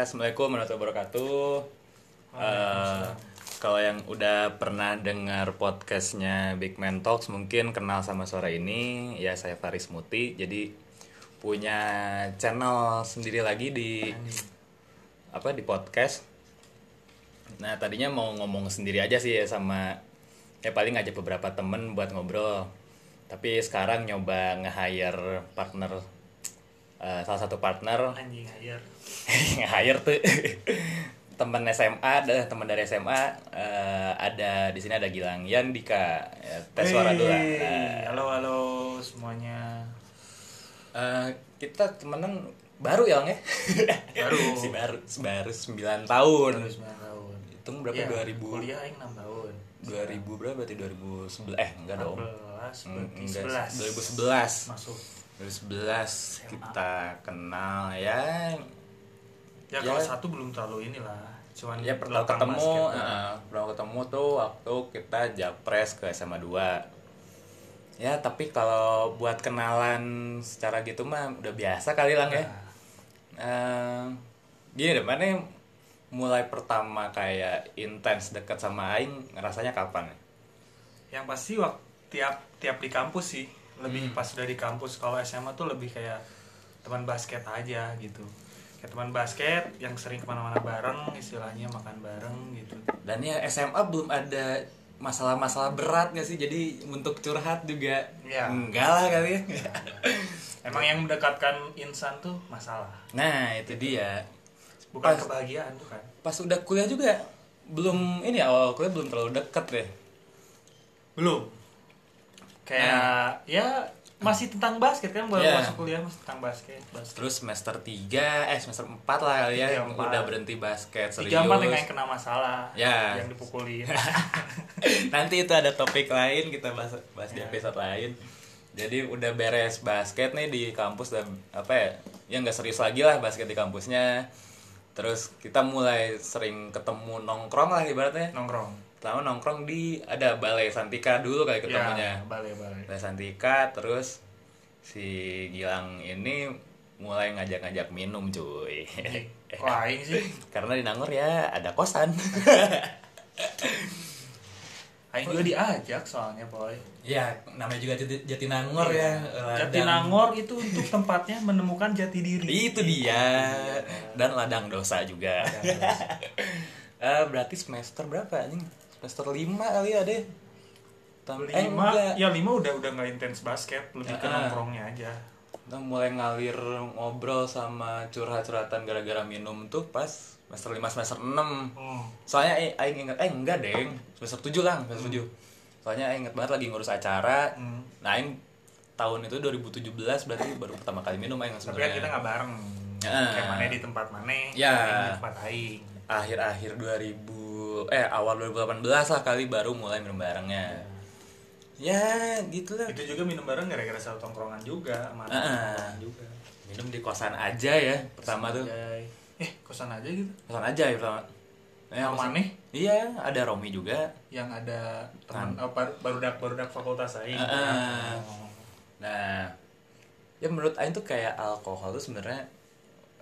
Ya, assalamualaikum warahmatullahi wabarakatuh. Eh, kalau yang udah pernah dengar podcastnya Big Man Talks mungkin kenal sama suara ini. Ya saya Faris Muti. Jadi punya channel sendiri lagi di apa di podcast. Nah tadinya mau ngomong sendiri aja sih ya sama ya paling ngajak beberapa temen buat ngobrol. Tapi sekarang nyoba nge-hire partner eh, salah satu partner. Anjing air nge-hire tuh. Teman SMA ada teman dari SMA eh, ada di sini ada Gilang Yandika ya, tes suara dulu. Wey, Nah, halo halo semuanya. Eh, kita temenan baru ya Lang, ya? Baru. si baru baru 9 tahun. Baru 9 tahun. Hitung berapa Ya, 2000 kuliah aing 6 tahun. 2000 berapa berarti 2011 eh enggak dong. 14 Mm, berarti enggak 11 2011 masuk 2011 kita kenal ya. Ya, Ya. kalau satu belum terlalu inilah cuman ya pernah belakang ketemu eh, pernah ketemu tuh waktu kita japres ke SMA 2 ya tapi kalau buat kenalan secara gitu mah udah biasa kali lang ya. Eh, gini deh mana mulai pertama kayak intens deket sama Aing ngerasanya kapan ya? yang pasti waktu tiap tiap di kampus sih lebih Hmm. pas udah di kampus. Kalau SMA tuh lebih kayak teman basket aja gitu. Kayak teman basket yang sering ke mana-mana bareng istilahnya makan bareng gitu. Dan ya SMA belum ada masalah-masalah berat gak sih? Jadi untuk curhat juga Ya. enggak lah kali ya. Emang yang mendekatkan insan tuh masalah. Nah itu dia. Bukan Pas- kebahagiaan tuh kan. pas udah kuliah juga belum ini awal kuliah belum terlalu deket deh. Belum kayak ya masih tentang basket kan baru Iya. masuk kuliah masih tentang basket. Basket. Terus semester 3 eh semester 4 lah kali ya Tiga, empat. udah berhenti basket serius tiga empat yang kayak kena masalah Ya. yang dipukulin. Nanti itu ada topik lain kita bahas bahas di Ya. episode lain. Jadi udah beres basket nih di kampus dan apa ya ya nggak serius lagi lah basket di kampusnya. Terus kita mulai sering ketemu nongkrong lah ibaratnya. Nongkrong pertama nongkrong di ada balai Santika dulu kali ketemunya. Ya, balai balai. Balai Santika terus si Gilang ini mulai ngajak-ngajak minum cuy. Kok aing sih. Karena di Nangor ya ada kosan. Aing juga diajak soalnya boy. Ya namanya juga Jati, Jatinangor ya. Jatinangor itu untuk tempatnya menemukan jati diri. Itu dia. Dan ladang dosa juga. Eh, berarti semester berapa anjing semester 5 kali ya deh Tam- eh, lima enggak. ya lima udah udah nggak intens basket lebih ke Ah. nongkrongnya aja Kita mulai ngalir ngobrol sama curhat-curhatan gara-gara minum tuh pas semester 5 semester 6 hmm. soalnya eh, aing inget eh enggak deng semester 7 lah semester 7 soalnya aing inget banget lagi ngurus acara Hmm. nah aing tahun itu 2017 berarti baru pertama kali minum aing tapi kan kita nggak bareng Ya. kayak mana di tempat mana Ya. di tempat aing akhir-akhir 2000 eh awal 2018 lah kali baru mulai minum barengnya ya gitu lah itu juga minum bareng gara-gara satu tongkrongan juga sama Ah. tongkrongan juga minum di kosan aja ya pertama tuh Anjay. eh kosan aja gitu kosan aja ya pertama Eh, kosan- nih? iya ada Romi juga yang ada teman oh, bar- barudak barudak fakultas aing Ah, ah. Oh. Nah, ya menurut Aing tuh kayak alkohol tuh sebenarnya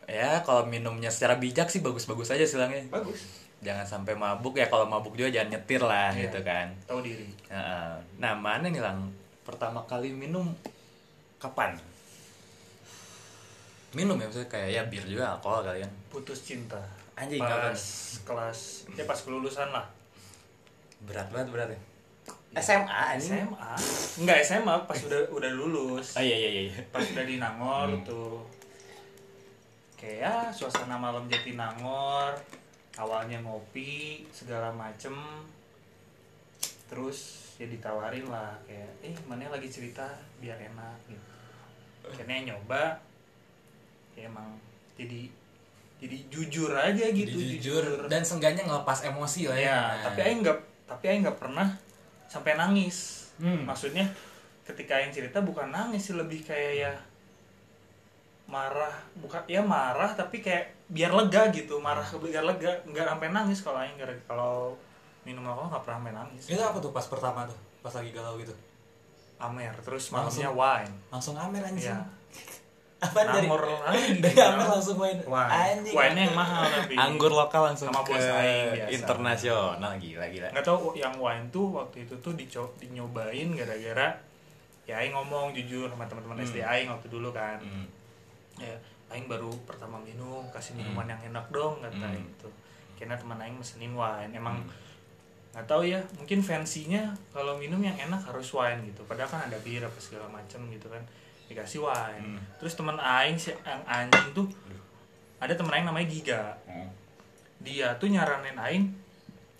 ya kalau minumnya secara bijak sih bagus-bagus aja silangnya. bagus Jangan sampai mabuk ya kalau mabuk juga jangan nyetir lah Iya. gitu kan. tahu diri Nah, nah, mana nih lang pertama kali minum kapan? Minum ya maksudnya kayak ya bir juga alkohol kalian. putus cinta Anjing, pas kapan? kelas ya pas kelulusan lah Berat banget berat ya. SMA anjing. SMA enggak SMA pas udah udah lulus Oh iya iya iya. pas udah di Nangor Hmm. tuh kayak ya suasana malam Jatinangor awalnya ngopi segala macem terus ya ditawarin lah kayak eh mana lagi cerita biar enak gitu akhirnya nyoba ya emang jadi jadi jujur aja gitu Jadi jujur dan seenggaknya ngelepas emosi lah ya. ya tapi aing nggak tapi aing nggak pernah sampai nangis Hmm. maksudnya ketika yang cerita bukan nangis sih lebih kayak ya marah bukan ya marah tapi kayak biar lega gitu marah ke biar lega nggak sampai nangis kalau aing kalau minum alkohol nggak pernah sampai nangis Itu apa tuh pas pertama tuh? Pas lagi galau gitu. amer terus Langsung. malamnya wine Langsung amer anjing. ya Apaan dari lagi kan? apa langsung main Wine. anjing Wine-nya yang mahal tapi. anggur lokal langsung Sama ke aing biasa. internasional gila gila nggak tahu yang wine tuh waktu itu tuh dico- dinyobain gara-gara ya aing ngomong jujur sama teman-teman SD aing waktu dulu kan Hmm. Ya aing baru pertama minum kasih minuman yang enak dong kata Hmm. tuh karena teman aing mesenin wine emang nggak tahu ya mungkin fansinya kalau minum yang enak harus wine gitu padahal kan ada bir apa segala macam gitu kan dikasih wine Hmm. terus teman aing si yang anjing tuh ada teman aing namanya Giga Hmm. dia tuh nyaranin aing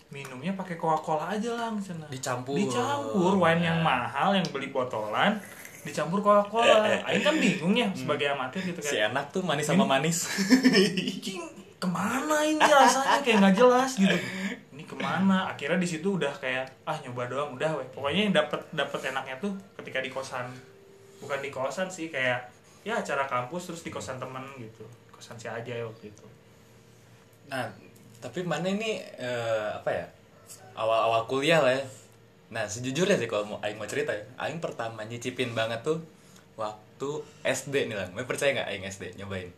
minumnya pakai Coca-Cola aja lang sana. Dicampur. Dicampur wine yang Nah. mahal yang beli botolan dicampur Coca-Cola. Aing kan bingung ya sebagai amatir gitu si kan. enak tuh manis sama manis Cing, ke mana ini rasanya kayak nggak jelas gitu. Ini ke mana? Akhirnya di situ udah kayak ah nyoba doang udah weh. Pokoknya yang dapet dapet enaknya tuh ketika di kosan. Bukan di kosan sih kayak ya acara kampus terus di kosan temen gitu. Kosan si aja ya waktu itu. Nah, tapi mana ini eh, apa ya? Awal-awal kuliah lah ya. Nah, sejujurnya sih kalau mau aing mau cerita ya, aing pertama nyicipin banget tuh waktu SD nih lah. Mau percaya nggak aing SD nyobain?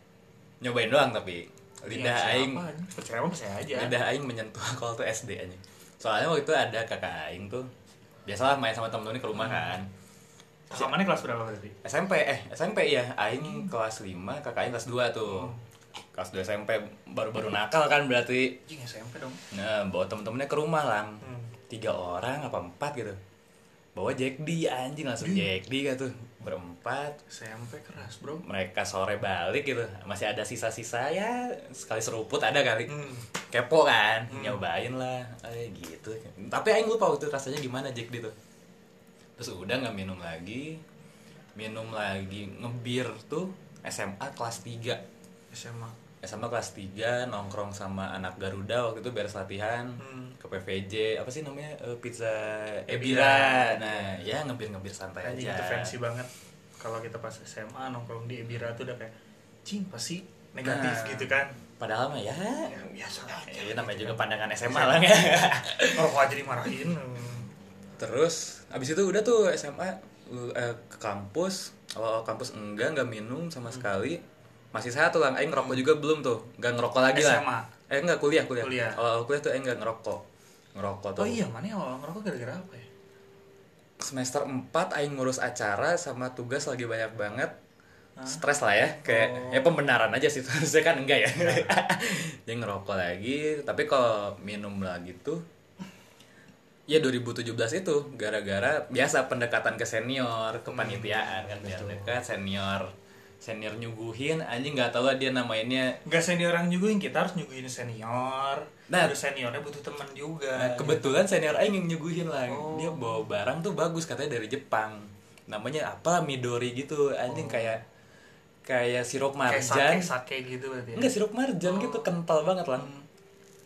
Nyobain doang tapi lidah Ya, aing percaya mah percaya aja. lidah aing menyentuh alkohol tuh SD aja. Soalnya waktu itu ada kakak aing tuh biasalah main sama temen-temen ke rumah kan. Sama mana kelas berapa berarti? SMP eh SMP ya aing kelas 5 kakak aing kelas 2 tuh kelas 2 SMP baru-baru nakal kan berarti Anjing SMP dong. nah bawa temen-temennya ke rumah lang Hmm. Tiga orang apa empat gitu. Bawa Jack D anjing langsung Jack D gitu berempat. SMP keras, Bro. mereka sore balik gitu. Masih ada sisa-sisa ya sekali seruput ada kali. Hmm. kepo kan? Nyobain lah. Eh gitu. Tapi aing lupa waktu itu rasanya gimana Jack D tuh. Terus udah nggak minum lagi. Minum lagi ngebir tuh SMA kelas 3 SMA. SMA kelas 3 nongkrong sama anak Garuda waktu itu beres latihan Hmm. ke PVJ apa sih namanya Eh, pizza Ebira. Ebira nah ya ngebir-ngebir santai Anjing aja itu fancy banget. Kalau kita pas SMA nongkrong di Ebira tuh udah kayak cing pasti negatif Nah. gitu kan. padahal mah ya Ya, biasa aja. ya namanya juga pandangan SMA lah ya Kalau aja dimarahin. terus abis itu udah tuh SMA eh, ke kampus awal kampus enggak nggak minum sama Hmm. sekali masih satu lah aing ngerokok juga belum tuh. Nggak ngerokok lagi lah. SMA? eh enggak kuliah kuliah, Kuliah. awal kuliah tuh aing nggak ngerokok. Ngerokok tuh. Oh iya, mana ya awal ngerokok? Gara-gara apa ya? semester 4 aing ngurus acara sama tugas lagi banyak banget. Stres lah ya kayak Oh. ya pembenaran aja sih harusnya kan enggak ya. Dia ngerokok lagi tapi kalau minum lagi tuh ya 2017 itu gara-gara biasa pendekatan ke senior kepanitiaan kan biar dekat senior senior nyuguhin anjing nggak tahu lah dia namainnya Gak senior yang nyuguhin, kita harus nyuguhin senior. Nah. Terus seniornya butuh teman juga. Nah, kebetulan senior aing yang nyuguhin lah. Oh. Dia bawa barang tuh bagus katanya dari Jepang. Namanya apa? Midori gitu. Anjing kayak kayak sirup Oh. kayak marjan. sake-sake gitu berarti. ya? Enggak sirup marjan gitu Oh. kental banget lah. Hmm.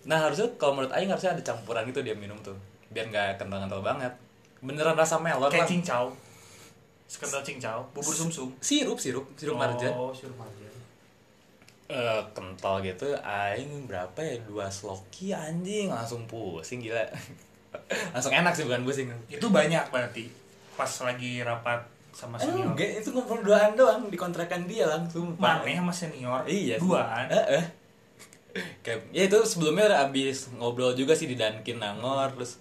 Nah, harusnya kalau menurut aing harusnya ada campuran gitu dia minum tuh. Biar nggak kental-kental banget. Beneran rasa melon Kayak lah. cincau. Sekental cincau, bubur sumsum. Sirup, sirup, sirup marjan. Oh, sirup marjan. Eh, kental gitu aing berapa ya dua sloki anjing langsung pusing gila langsung enak sih bukan pusing Itu banyak berarti. Pas lagi rapat sama senior. Enggak, itu ngobrol duaan doang di kontrakan dia langsung. Mana sama senior? Iya. Duaan. Heeh. Kayak ya itu sebelumnya udah abis ngobrol juga sih di Dunkin Nangor terus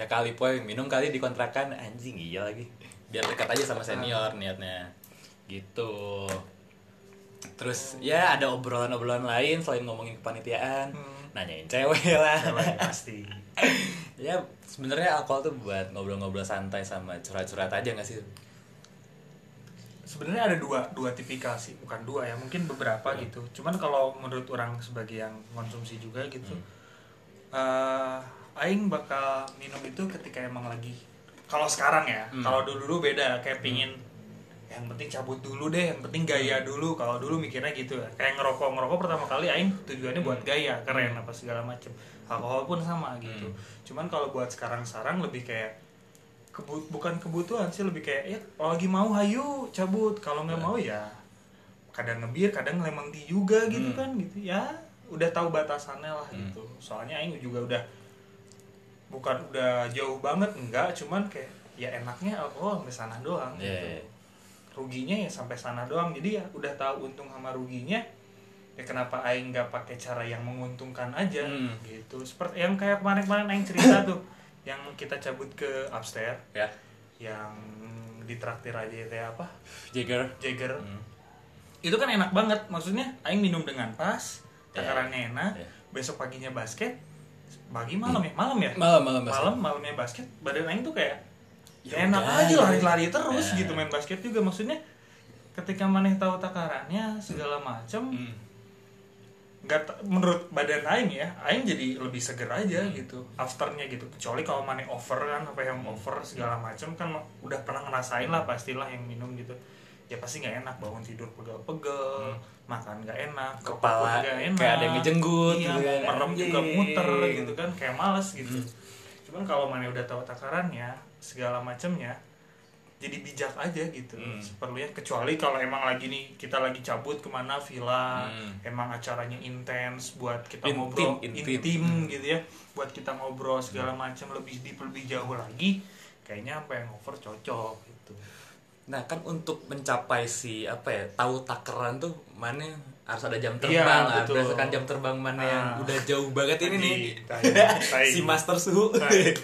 ya kali poy minum kali di kontrakan anjing iya lagi biar dekat aja sama senior niatnya. Gitu. Terus ya ada obrolan-obrolan lain selain ngomongin kepanitiaan. Hmm. nanyain cewek lah. Cewek pasti. ya sebenarnya alkohol tuh buat ngobrol-ngobrol santai sama curhat-curhat aja gak sih? Sebenarnya ada dua dua tipikal sih. Bukan dua ya mungkin beberapa gitu. Cuman kalau menurut orang sebagai yang konsumsi juga gitu eh aing bakal minum itu ketika emang lagi kalau sekarang ya Hmm. kalau dulu dulu beda kayak pingin yang penting cabut dulu deh yang penting gaya dulu. Kalau dulu mikirnya gitu ya kayak ngerokok ngerokok pertama kali aing tujuannya buat gaya keren apa segala macem. Alkohol pun sama gitu. Cuman kalau buat sekarang sekarang lebih kayak kebu- bukan kebutuhan sih lebih kayak ya kalau lagi mau hayu cabut. Kalau nggak mau ya kadang ngebir kadang lemon tea juga gitu Hmm. kan gitu. Ya udah tahu batasannya lah Hmm. gitu. Soalnya aing juga udah bukan udah jauh banget enggak cuman kayak ya enaknya alkohol sampai sana doang gitu. iya. ruginya ya sampai sana doang jadi ya udah tahu untung sama ruginya ya kenapa aing nggak pakai cara yang menguntungkan aja Hmm. gitu seperti yang kayak kemarin-kemarin aing cerita tuh yang kita cabut ke upstairs ya yang ditraktir aja itu ya apa Jagger Jagger Hmm. itu kan enak banget maksudnya aing minum dengan pas Ya. takarannya enak Ya. besok paginya basket pagi malam ya malam ya malam malam basket. malam malamnya basket badan aing tuh kayak Ya enak udah, aja ya. lari-lari terus Ya. gitu main basket juga maksudnya ketika maneh tahu takarannya segala macam Hmm. ta- menurut badan aing ya aing jadi lebih seger aja Hmm. gitu afternya gitu kecuali kalau maneh over kan apa yang over segala macam kan udah pernah ngerasain lah pastilah yang minum gitu ya pasti nggak enak bangun tidur pegel-pegel makan nggak enak Hmm. Kepala nggak enak kayak ada yang ngejenggut iya, gitu kan. merem juga muter gitu kan kayak males gitu cuman kalau mana udah tahu takarannya segala macamnya jadi bijak aja gitu Hmm. seperlunya kecuali kalau emang lagi nih kita lagi cabut ke mana villa Hmm. emang acaranya intens buat kita Intim, ngobrol intim. intim, Hmm. gitu ya buat kita ngobrol segala macam lebih deep lebih jauh lagi kayaknya apa yang over cocok Nah kan untuk mencapai si apa ya tahu takaran tuh mana harus ada jam Iya, terbang lah. betul. Berdasarkan jam terbang mana yang Ah. udah jauh banget ini nih. Si master suhu.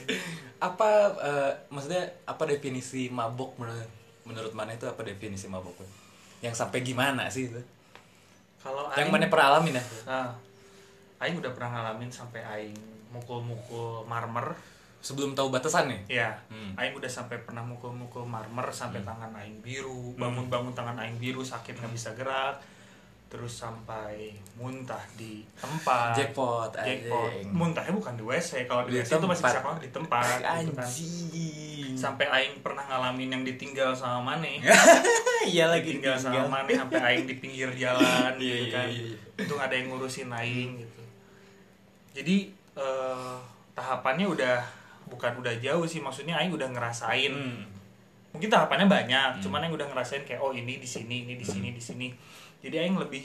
Apa eh, maksudnya apa definisi mabok menurut menurut mana itu apa definisi mabok? Yang sampai gimana sih itu? kalau Yang mana pernah alamin ya? Nah, Aing udah pernah ngalamin sampai Aing mukul-mukul marmer. Sebelum tahu batasan nih. Ya, Hmm. Aing udah sampai pernah mukul-mukul marmer sampai tangan Aing biru, bangun-bangun tangan Aing biru sakit nggak bisa gerak, terus sampai muntah di tempat. Jackpot, Jackpot. anjing. Muntahnya bukan di WC, kalau di, Di WC itu masih bisa di tempat. gitu kan. Sampai Aing pernah ngalamin yang ditinggal sama Mane. Iya lagi tinggal sama Mane sampai Aing di pinggir jalan Iya, gitu iya, kan. iya, iya. Untung ada yang ngurusin Aing gitu. Jadi eh, tahapannya udah bukan udah jauh sih maksudnya Aing udah ngerasain. Hmm. Mungkin tahapannya banyak, cuman Aing udah ngerasain kayak oh ini di sini, ini di Hmm. sini, di sini. Jadi Aing lebih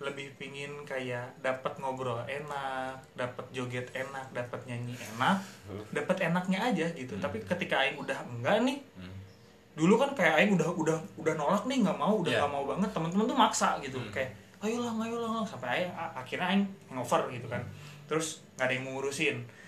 lebih pingin kayak dapat ngobrol enak, dapat joget enak, dapat nyanyi enak, dapat enaknya aja gitu. Tapi ketika Aing udah enggak nih, Hmm. dulu kan kayak Aing udah udah udah nolak nih nggak mau udah nggak mau banget teman-teman tuh maksa gitu Hmm. kayak ayolah ayolah sampai Aing akhirnya Aing ngover gitu kan terus nggak ada yang ngurusin Hmm.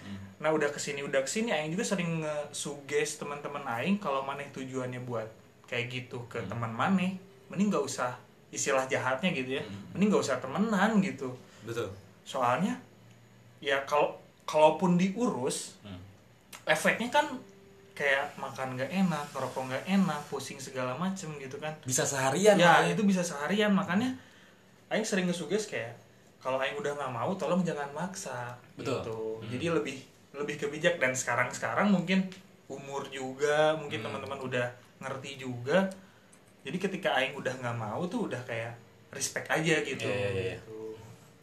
Nah udah ke sini udah ke sini Aing juga sering nge-suggest teman-teman Aing kalau maneh tujuannya buat kayak gitu ke Hmm. teman maneh mending nggak usah istilah jahatnya gitu ya Hmm. mending nggak usah temenan gitu Betul. soalnya ya kalau kalaupun diurus Hmm. efeknya kan kayak makan nggak enak, ngerokok nggak enak, pusing segala macem gitu kan. Bisa seharian ya Pak. itu bisa seharian makanya Aing sering ngesuges kayak kalau Aing udah nggak mau tolong jangan maksa Betul. gitu. Hmm. Jadi lebih lebih kebijak dan sekarang sekarang mungkin umur juga mungkin Hmm. teman-teman udah ngerti juga. Jadi ketika Aing udah nggak mau tuh udah kayak respect aja gitu. Iya, iya. Gitu.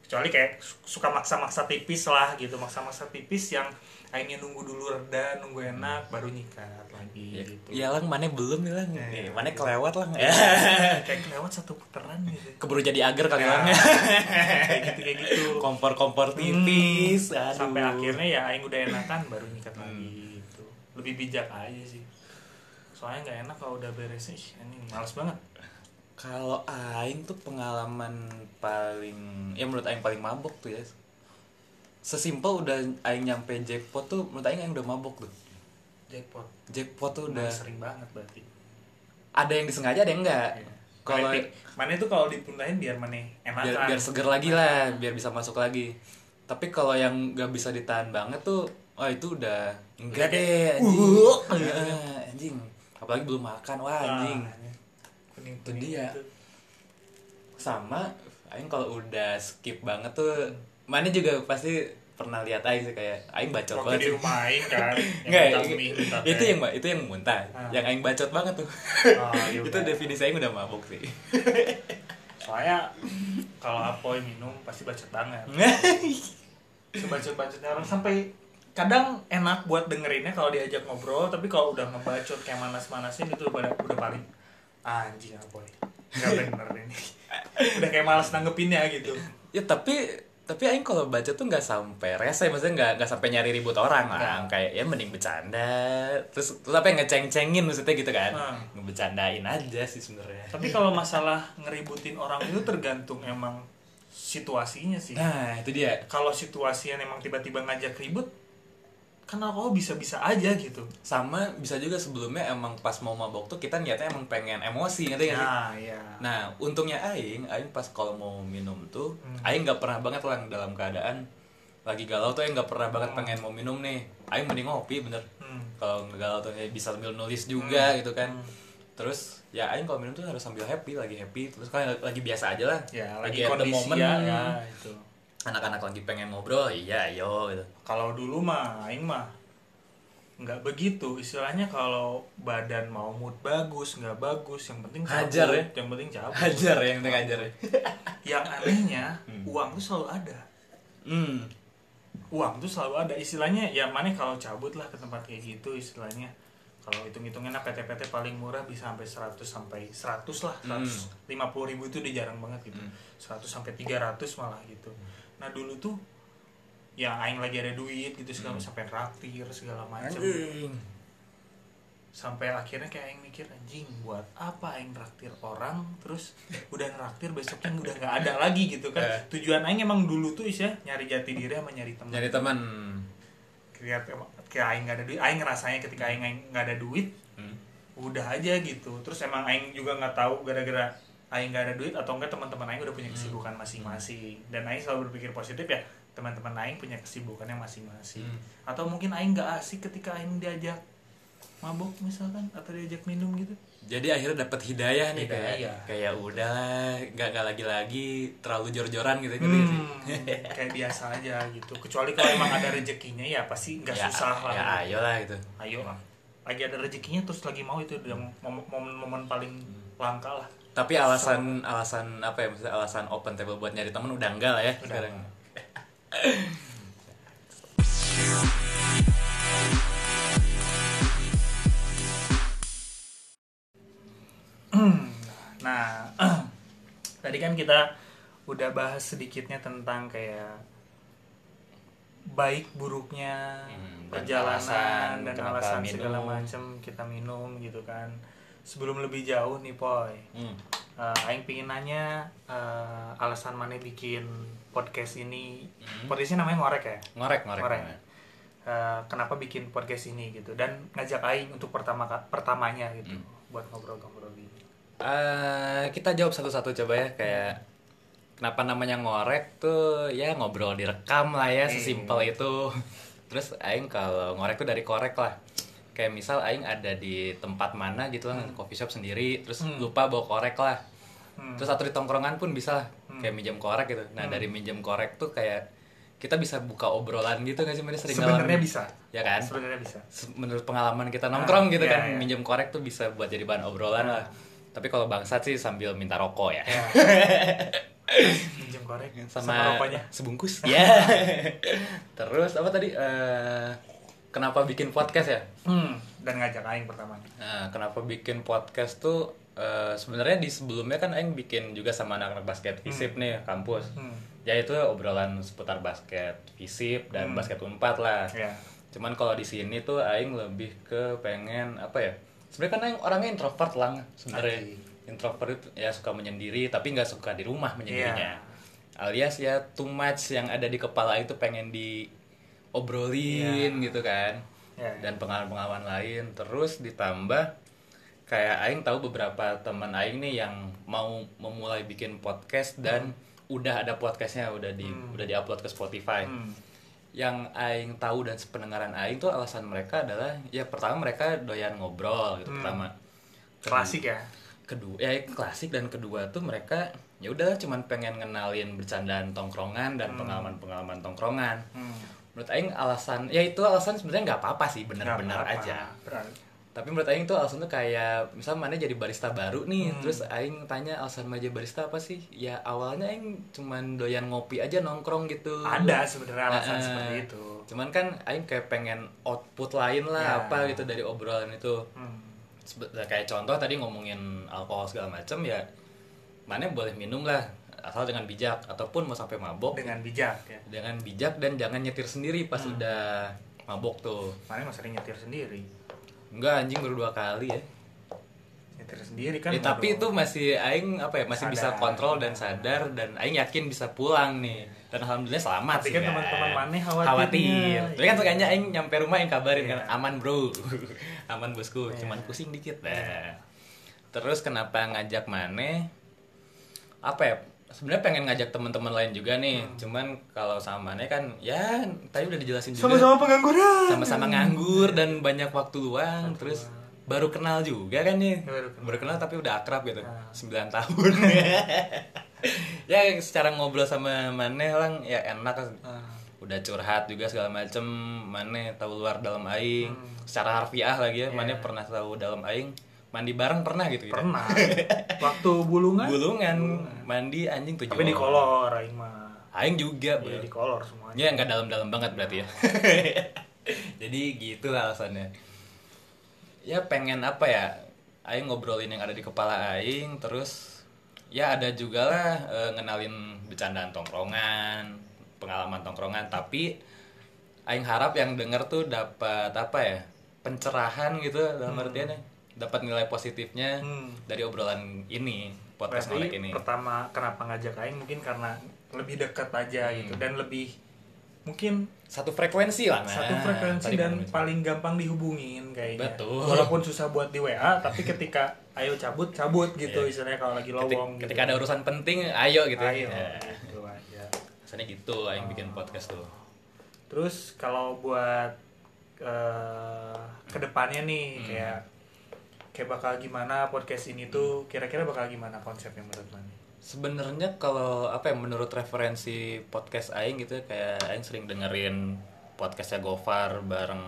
Kecuali kayak su- suka maksa-maksa tipis lah gitu, maksa-maksa tipis yang akhirnya nunggu dulu reda, nunggu enak, baru nyikat lagi Ya, gitu. ya lang mana belum nih lang Ya, nih ya. mana kelewat lang ya kayak kelewat satu putaran gitu. keburu jadi agar kali Ya, lang kayak gitu kayak gitu. kompor kompor tipis Hmm, aduh. Sampai akhirnya ya aing udah enakan baru nyikat Hmm. lagi gitu. Lebih bijak aja sih. Soalnya nggak enak kalau udah beres ih, ini males banget. kalau aing tuh pengalaman paling ya menurut aing paling mabok tuh ya sesimpel udah aing nyampe jackpot tuh menurut aing aing udah mabok tuh Jackpot. jackpot tuh Udah sering banget berarti. ada yang disengaja ada yang enggak Iya. kalau Mana- itu kalau dipuntahin biar mana enakan. biar biar seger lagi lah biar bisa masuk lagi tapi kalau yang nggak bisa ditahan banget tuh oh itu udah enggak deh anjing Uh. Ah, anjing apalagi belum makan wah anjing Kuning Itu dia. sama aing kalau udah skip banget tuh mana juga pasti pernah lihat aing sih kayak aing bacot Waktu banget di rumah aing kan. Enggak, itu yang itu yang muntah, Ah. yang aing bacot banget tuh. Oh, ya itu definisi aing udah mabuk sih. Soalnya kalau apoy minum pasti bacot banget. Sebacot-bacotnya orang sampai kadang enak buat dengerinnya kalau diajak ngobrol, tapi kalau udah ngebacot kayak manas-manasin itu udah udah paling anjing apoy. Gak bener ini. udah kayak malas nanggepinnya gitu. ya tapi tapi aing kalau baca tuh nggak sampai rese maksudnya nggak nggak sampai nyari ribut orang lah. Kayak ya mending bercanda. Terus terus apa yang ngeceng-cengin maksudnya gitu kan. Hmm. ngebecandain aja sih sebenarnya. Tapi kalau masalah ngeributin orang itu tergantung emang situasinya sih. nah itu dia. Kalau situasinya emang tiba-tiba ngajak ribut, kan alkohol bisa-bisa aja gitu. sama bisa juga sebelumnya emang pas mau mabok tuh kita niatnya emang pengen emosi ngerti nggak sih Nah, iya. Nah, untungnya Aing, Aing pas kalau mau minum tuh, Hmm. Aing nggak pernah banget lah dalam keadaan lagi galau tuh Aing nggak pernah banget pengen mau minum nih. Aing mending ngopi bener. Hmm. Kalau nggak galau tuh ya bisa sambil nulis juga gitu kan. Hmm. Terus ya Aing kalau minum tuh harus sambil happy, lagi happy. Terus kan lagi biasa aja lah. Ya, lagi, at the moment, ya, ya itu. Anak-anak lagi pengen ngobrol, iya ayo gitu. Kalau dulu mah aing mah nggak begitu. Istilahnya kalau badan mau mood bagus nggak bagus yang penting cabut, Hajar ya? yang penting cabut. Hajar ya, yang penting hajar ya. yang anehnya uang tuh selalu ada. Hmm. uang tuh selalu ada. Istilahnya ya mana kalau cabut lah ke tempat kayak gitu istilahnya. Kalau hitung hitungnya PT-PT paling murah bisa sampai 100 sampai 100 lah 150 ribu itu udah jarang banget gitu. 100 sampai 300 malah gitu nah dulu tuh yang aing lagi ada duit gitu segala sampai traktir segala macam sampai akhirnya kayak aing mikir anjing buat apa aing traktir orang terus udah traktir besoknya udah nggak ada lagi gitu kan Eh. tujuan aing emang dulu tuh isya nyari jati diri sama nyari teman Nyari teman. kayak kayak aing nggak ada duit aing ngerasanya ketika aing aing nggak ada duit Hmm. udah aja gitu terus emang aing juga nggak tahu gara-gara aing nggak ada duit atau enggak teman-teman aing udah punya kesibukan masing-masing. Dan aing selalu berpikir positif ya teman-teman aing punya kesibukannya masing-masing. Hmm. atau mungkin aing nggak asik ketika aing diajak mabok misalkan atau diajak minum gitu. Jadi akhirnya dapat hidayah nih kayak Hidayah. kayak udah nggak nggak lagi-lagi terlalu jor-joran gitu? Hmm, kayak biasa aja gitu. Kecuali kalau emang ada rezekinya ya pasti nggak ya, susah lah. ya ayo lah gitu. Ayo. Lah lagi ada rezekinya terus lagi mau itu udah mom- momen-momen paling langka lah tapi alasan alasan apa ya maksudnya alasan open table buat nyari temen udah enggak lah ya Udah. sekarang nah tadi kan kita udah bahas sedikitnya tentang kayak baik buruknya Hmm, dan perjalanan alasan dan alasan minum. segala macam kita minum gitu kan sebelum lebih jauh nih poy. Hmm. Eh, Aing pingin nanya eh, alasan mana bikin podcast ini? Podcastnya namanya ngorek ya? Ngorek ngorek, Ngorek. ngorek. Eh, kenapa bikin podcast ini gitu? Dan ngajak Aing untuk pertama pertamanya gitu Hmm. buat ngobrol-ngobrol gitu Eh, kita jawab satu-satu coba ya kayak kenapa namanya ngorek tuh ya ngobrol direkam lah ya sesimpel itu. Terus aing kalau ngorek tuh dari korek lah kayak misal aing ada di tempat mana gitu lah coffee shop sendiri terus lupa bawa korek lah. Hmm. terus atau di tongkrongan pun bisa lah, kayak minjem korek gitu. Nah dari minjem korek tuh kayak kita bisa buka obrolan gitu nggak sih Mana sering sebenarnya bisa. Ya kan? Sebenarnya bisa. Menurut pengalaman kita nongkrong gitu iya, kan iya. minjem korek tuh bisa buat jadi bahan obrolan lah. Tapi kalau bangsat sih sambil minta rokok ya. Ya. minjem korek sama, rokoknya. sebungkus. Ya. Terus apa tadi? Eh, kenapa bikin podcast ya hmm. dan ngajak Aing pertama nah, kenapa bikin podcast tuh eh, sebenarnya di sebelumnya kan Aing bikin juga sama anak-anak basket visip nih kampus Hmm. ya itu obrolan seputar basket visip dan basket unpad lah ya Cuman kalau di sini tuh aing lebih ke pengen apa ya? Sebenarnya kan aing orangnya introvert lah sebenarnya. Introvert itu ya suka menyendiri tapi nggak suka di rumah menyendirinya. Iya. Alias ya too much yang ada di kepala itu pengen diobrolin gitu kan. Ya, ya. Dan pengalaman-pengalaman lain. Terus ditambah kayak aing tahu beberapa teman aing nih yang mau memulai bikin podcast dan udah ada podcastnya udah di udah diupload ke Spotify. Hmm. yang aing tahu dan sependengaran aing tuh alasan mereka adalah ya pertama mereka doyan ngobrol gitu pertama. Klasik ya? kedua ya klasik dan kedua tuh mereka ya udah cuman pengen ngenalin bercandaan tongkrongan dan pengalaman-pengalaman tongkrongan. Hmm. Menurut aing alasan ya itu alasan sebenarnya nggak apa-apa sih benar-benar aja Benar. tapi menurut aing tuh alasan tuh kayak misal mana jadi barista baru nih Hmm. terus aing tanya alasan mana jadi barista apa sih ya awalnya aing cuman doyan ngopi aja nongkrong gitu ada sebenarnya alasan Nah, seperti itu cuman kan aing kayak pengen output lain lah Ya. apa gitu dari obrolan itu hmm. Kayak contoh tadi ngomongin alkohol segala macam ya mana boleh minum lah asal dengan bijak ataupun mau sampai mabok. Dengan bijak ya. Dengan bijak dan jangan nyetir sendiri pas udah mabok tuh. Mana emang sering nyetir sendiri. Enggak anjing baru dua kali ya. Nyetir sendiri kan Ya, tapi itu masih aing apa ya masih bisa Sadar. kontrol dan sadar dan aing yakin bisa pulang nih. Dan alhamdulillah selamat Tapi sih kan teman-teman maneh khawatirnya. khawatir. Tapi kan kayaknya aing nyampe rumah aing kabarin Iya. kan aman bro. Aman bosku. Iya. cuman pusing dikit dah. Terus kenapa ngajak maneh? Apa ya sebenarnya pengen ngajak teman-teman lain juga nih Hmm. cuman kalau sama maneh kan ya tadi udah dijelasin juga sama-sama pengangguran sama-sama nganggur dan banyak waktu luang terus baru kenal juga kan nih Baru kenal. baru kenal tapi udah akrab gitu Ah. 9 tahun ya secara ngobrol sama Maneh lang ya enak kan. Ah. udah curhat juga segala macem Maneh tahu luar dalam aing Hmm. secara harfiah lagi ya Iya. Maneh pernah tahu dalam aing mandi bareng pernah gitu kita pernah. Waktu bulungan? Bulungan. Mandi anjing tujuh tapi di kolor aing mah. Aing juga Iya bro. di kolor semuanya. Ya nggak dalam-dalam banget berarti ya. Jadi gitu lah alasannya. Ya pengen apa ya? Aing ngobrolin yang ada di kepala Aing terus ya ada juga lah eh, ngenalin bercandaan tongkrongan, pengalaman tongkrongan. Tapi Aing harap yang denger tuh dapat apa ya? pencerahan gitu dalam artiannya dapat nilai positifnya Hmm. dari obrolan ini podcast Berarti ini. pertama kenapa ngajak aing mungkin karena lebih dekat aja Hmm. gitu dan lebih mungkin Satu frekuensi lah. nah. satu frekuensi dan ngomongin. paling gampang dihubungin kayaknya. Betul. Walaupun susah buat di WA, tapi ketika ayo cabut cabut gitu Iya. istilahnya kalau lagi lowong ketika, gitu. ada urusan penting ayo gitu ayo ya. gitu aja. Rasanya gitu yang bikin podcast tuh. Terus kalau buat eh ke depannya nih Hmm. kayak kayak bakal gimana podcast ini tuh kira-kira bakal gimana konsepnya menurut Mani? Sebenarnya kalau apa ya menurut referensi podcast aing gitu ya, kayak aing sering dengerin podcastnya Gofar bareng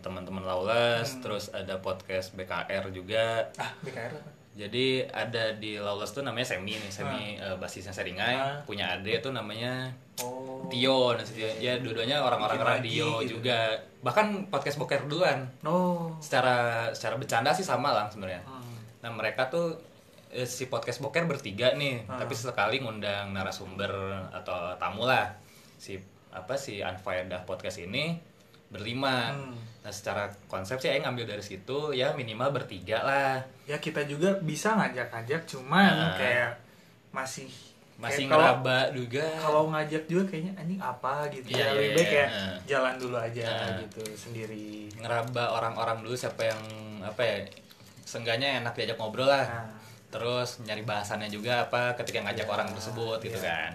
teman-teman Lawless, terus ada podcast BKR juga. Ah, BKR apa? Jadi ada di Lawless tuh namanya Semi nih, Semi eh, basisnya Seringai, Ah. punya ade tuh namanya Oh. Tio, nah, Tio. ya dua-duanya orang-orang radio gitu. juga. Bahkan podcast boker duluan. Oh. Secara secara bercanda sih sama lah sebenarnya. Hmm. Nah mereka tuh eh, si podcast boker bertiga nih, Ah. tapi sekali ngundang narasumber atau tamu lah si apa si Unfaedah podcast ini berlima. Hmm. Nah secara konsep sih Aing ngambil dari situ ya minimal bertiga lah, Ya kita juga bisa ngajak-ngajak cuman Nah. kayak masih masih kayak ngeraba juga. kalau ngajak juga kayaknya anjing apa gitu Iya, ya iya, lebih baik iya. kayak Nah. jalan dulu aja Nah. gitu sendiri ngeraba orang-orang dulu siapa yang apa ya seenggaknya enak diajak ngobrol lah. nah, Terus nyari bahasannya juga apa ketika ngajak Iya, orang tersebut gitu iya. kan.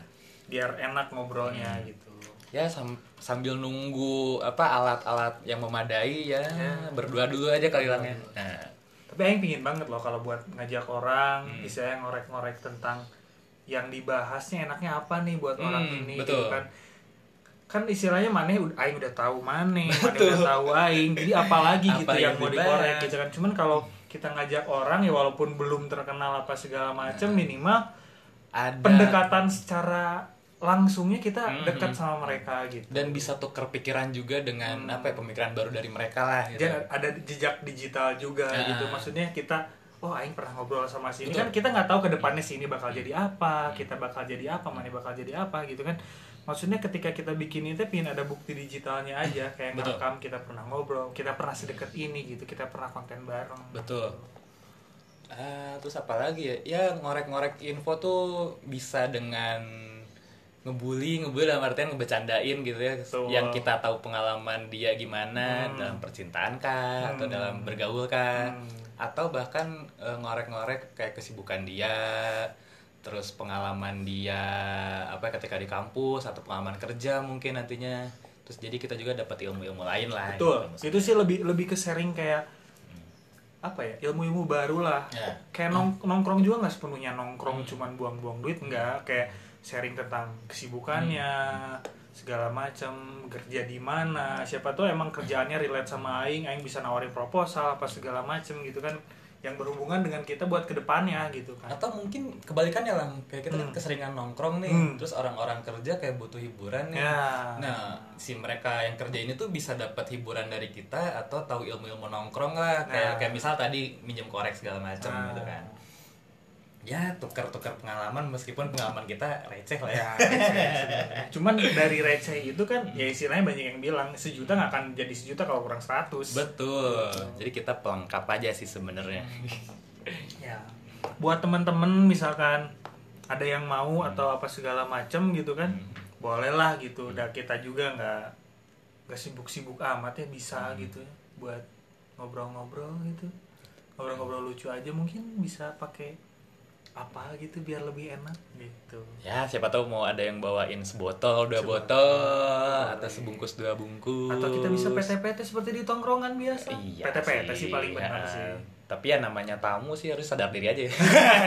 biar enak ngobrolnya Hmm. gitu ya sam- sambil nunggu apa alat-alat yang memadai ya Ya. berdua dulu aja kali langnya nah. Tapi Aing pingin banget loh kalau buat ngajak orang Hmm. istilahnya ngorek-ngorek tentang yang dibahasnya enaknya apa nih buat orang Hmm, ini betul. gitu kan. Kan istilahnya maneh ud- aing udah tahu maneh maneh Betul. udah tahu aing. Jadi apalagi Apa gitu yang yang mau dikorek gitu kan. Cuman kalau kita ngajak orang ya walaupun belum terkenal apa segala macam minimal ada. pendekatan secara langsungnya kita Hmm, dekat hmm. sama mereka gitu dan bisa tuker pikiran juga dengan Hmm. apa ya pemikiran baru dari mereka lah gitu. dan ada jejak digital juga Ah. gitu maksudnya kita oh aing pernah ngobrol sama sini Betul. kan kita nggak tahu ke depannya sini bakal jadi apa kita bakal jadi apa mana bakal jadi apa gitu kan maksudnya ketika kita bikin itu pingin ada bukti digitalnya aja kayak Betul. ngerekam kita pernah ngobrol kita pernah sedekat ini gitu kita pernah konten bareng betul Ah, terus apa lagi ya ya ngorek-ngorek info tuh bisa dengan ngebully ngebully dalam artian ngebecandain gitu ya Betul. yang kita tahu pengalaman dia gimana Hmm. dalam percintaan kah atau Hmm. dalam bergaul kah Hmm. atau bahkan eh, ngorek-ngorek kayak kesibukan dia terus pengalaman dia apa ketika di kampus atau pengalaman kerja mungkin nantinya terus jadi kita juga dapat ilmu-ilmu lain lah betul gitu. itu sih lebih lebih ke sharing kayak apa ya ilmu-ilmu baru lah Ya. kayak nong nongkrong juga nggak sepenuhnya nongkrong cuman buang-buang duit nggak kayak sharing tentang kesibukannya segala macam kerja di mana siapa tuh emang kerjaannya relate sama aing aing bisa nawarin proposal apa segala macam gitu kan yang berhubungan dengan kita buat ke depannya gitu kan atau mungkin kebalikannya lah kayak kita kan Hmm. keseringan nongkrong nih Hmm. terus orang-orang kerja kayak butuh hiburan nih ya nah si mereka yang kerja ini tuh bisa dapat hiburan dari kita atau tahu ilmu-ilmu nongkrong lah kayak Nah. kayak misal tadi minjem korek segala macam Nah. gitu kan ya tukar-tukar pengalaman meskipun pengalaman kita receh lah ya. ya sebenarnya. cuman dari receh itu kan ya istilahnya banyak yang bilang sejuta nggak akan jadi sejuta kalau kurang 100 Betul. Jadi kita pelengkap aja sih sebenarnya. ya. Buat teman-teman misalkan ada yang mau atau apa segala macam gitu kan bolehlah gitu. Udah kita juga nggak nggak sibuk-sibuk amat ya bisa gitu ya buat ngobrol-ngobrol gitu. Ngobrol-ngobrol lucu aja mungkin bisa pakai apa gitu biar lebih enak gitu Ya, siapa tahu mau ada yang bawain sebotol, dua Sebotol. botol, atau sebungkus dua bungkus. atau kita bisa PT-PT seperti di tongkrongan biasa Iya PT-PT sih paling ya. benar sih Tapi ya namanya tamu sih harus sadar diri aja.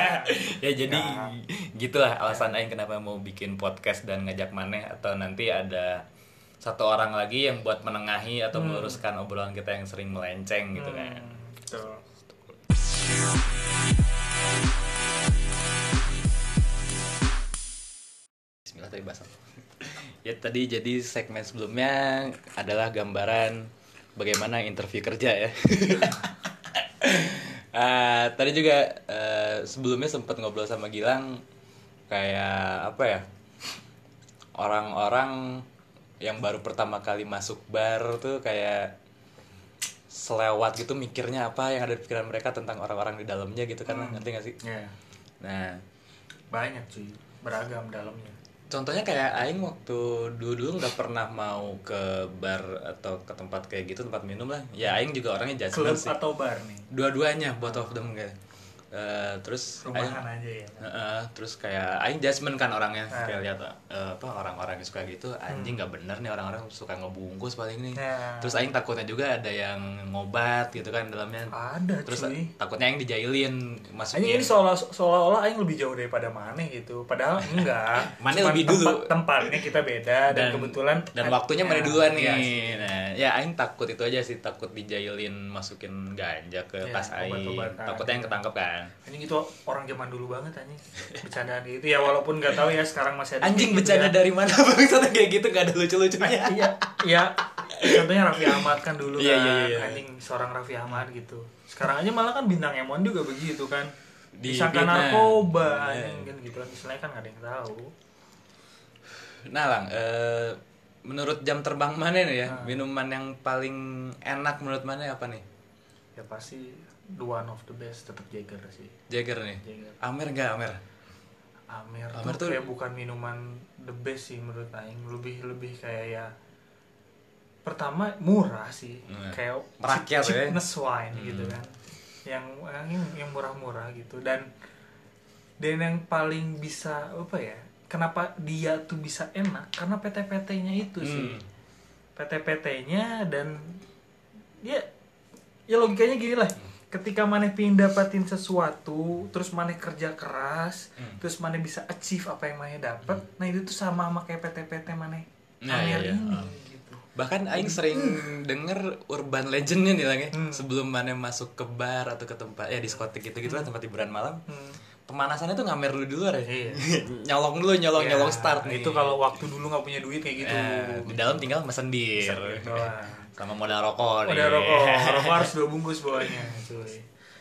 ya jadi Ya. gitulah alasan Aing kenapa mau bikin podcast dan ngajak maneh atau nanti ada satu orang lagi yang buat menengahi atau meluruskan obrolan kita yang sering melenceng gitu kan. Hmm, betul. Bismillah tadi bahasa. ya tadi jadi segmen sebelumnya adalah gambaran bagaimana interview kerja ya. Ah, tadi juga eh, sebelumnya sempat ngobrol sama Gilang kayak apa ya orang-orang yang baru pertama kali masuk bar tuh kayak selewat gitu mikirnya apa yang ada di pikiran mereka tentang orang-orang di dalamnya gitu kan ngerti gak sih? Ya, Nah banyak cuy beragam dalamnya Contohnya kayak Aing waktu dulu-dulu nggak pernah mau ke bar atau ke tempat kayak gitu tempat minum lah. Ya Aing juga orangnya klub judgment sih. atau bar nih Dua-duanya both of them kayak. Eh, terus Aing, rumahan aja ya Heeh, terus kayak Aing judgment kan orangnya Ah. kayak lihat eh, apa orang-orang yang suka gitu anjing nggak bener nih orang-orang suka ngebungkus paling nih. Ya. Terus Aing takutnya juga ada yang ngobat gitu kan dalamnya. ada Terus cuy takutnya Aing dijailin masukin. ini seolah seolah-olah Aing lebih jauh daripada Maneh gitu. Padahal enggak. Cuman lebih dulu. tempat- tempatnya kita beda dan, kebetulan dan waktunya Ya, mana duluan iya sih. nih nah ya aing takut itu aja sih takut dijailin masukin ganja ke Ya, tas aing takutnya yang ketangkep kan Anjing itu orang zaman dulu banget anjing. Bercandaan gitu ya walaupun nggak tahu ya sekarang masih ada anjing kayak gitu bercanda ya. dari mana bang Satu kayak gitu gak ada lucu-lucunya Iya, iya. Contohnya Raffi Ahmad kan dulu Iya, kan, iya, iya. anjing seorang Raffi Ahmad gitu. Sekarang aja malah kan bintang Emon juga begitu kan. Di Disangka narkoba, Iya. anjing kan gitu kan. Istilahnya kan nggak ada yang tahu. nah lang eh, menurut jam terbang mana nih ya Ah. minuman yang paling enak menurut mana apa nih Ya pasti the one of the best tetap Jagger sih. Jagger nih Jagger. Amer nggak Amer Amer, Amer tuh, tuh- kayak bukan minuman the best sih menurut Aing lebih lebih kayak ya pertama murah sih Nah, kayak merakyat cheap- ya. cheapness wine Hmm. gitu kan yang yang yang murah-murah gitu dan dan yang paling bisa apa ya kenapa dia tuh bisa enak karena PT-PT-nya itu sih Hmm. PT-PT-nya dan ya ya logikanya gini lah ketika maneh pingin dapatin sesuatu terus maneh kerja keras Hmm. terus maneh bisa achieve apa yang maneh dapat nah itu tuh sama sama kayak PT-PT maneh Nah, iya, iya. ini Ah. gitu bahkan Aing sering denger urban legendnya nih lang ya Hmm. sebelum mana masuk ke bar atau ke tempat ya diskotik gitu gitu lah tempat hiburan malam Hmm. pemanasannya tuh ngamer dulu di luar ya Iya. nyolong dulu nyolong Ya, nyolong start nih itu kalau waktu dulu nggak punya duit kayak gitu Eh, di dalam tinggal mesen bir gitu. Sama modal rokok nih Udah rokok, rokok harus dua bungkus bawahnya, cuy.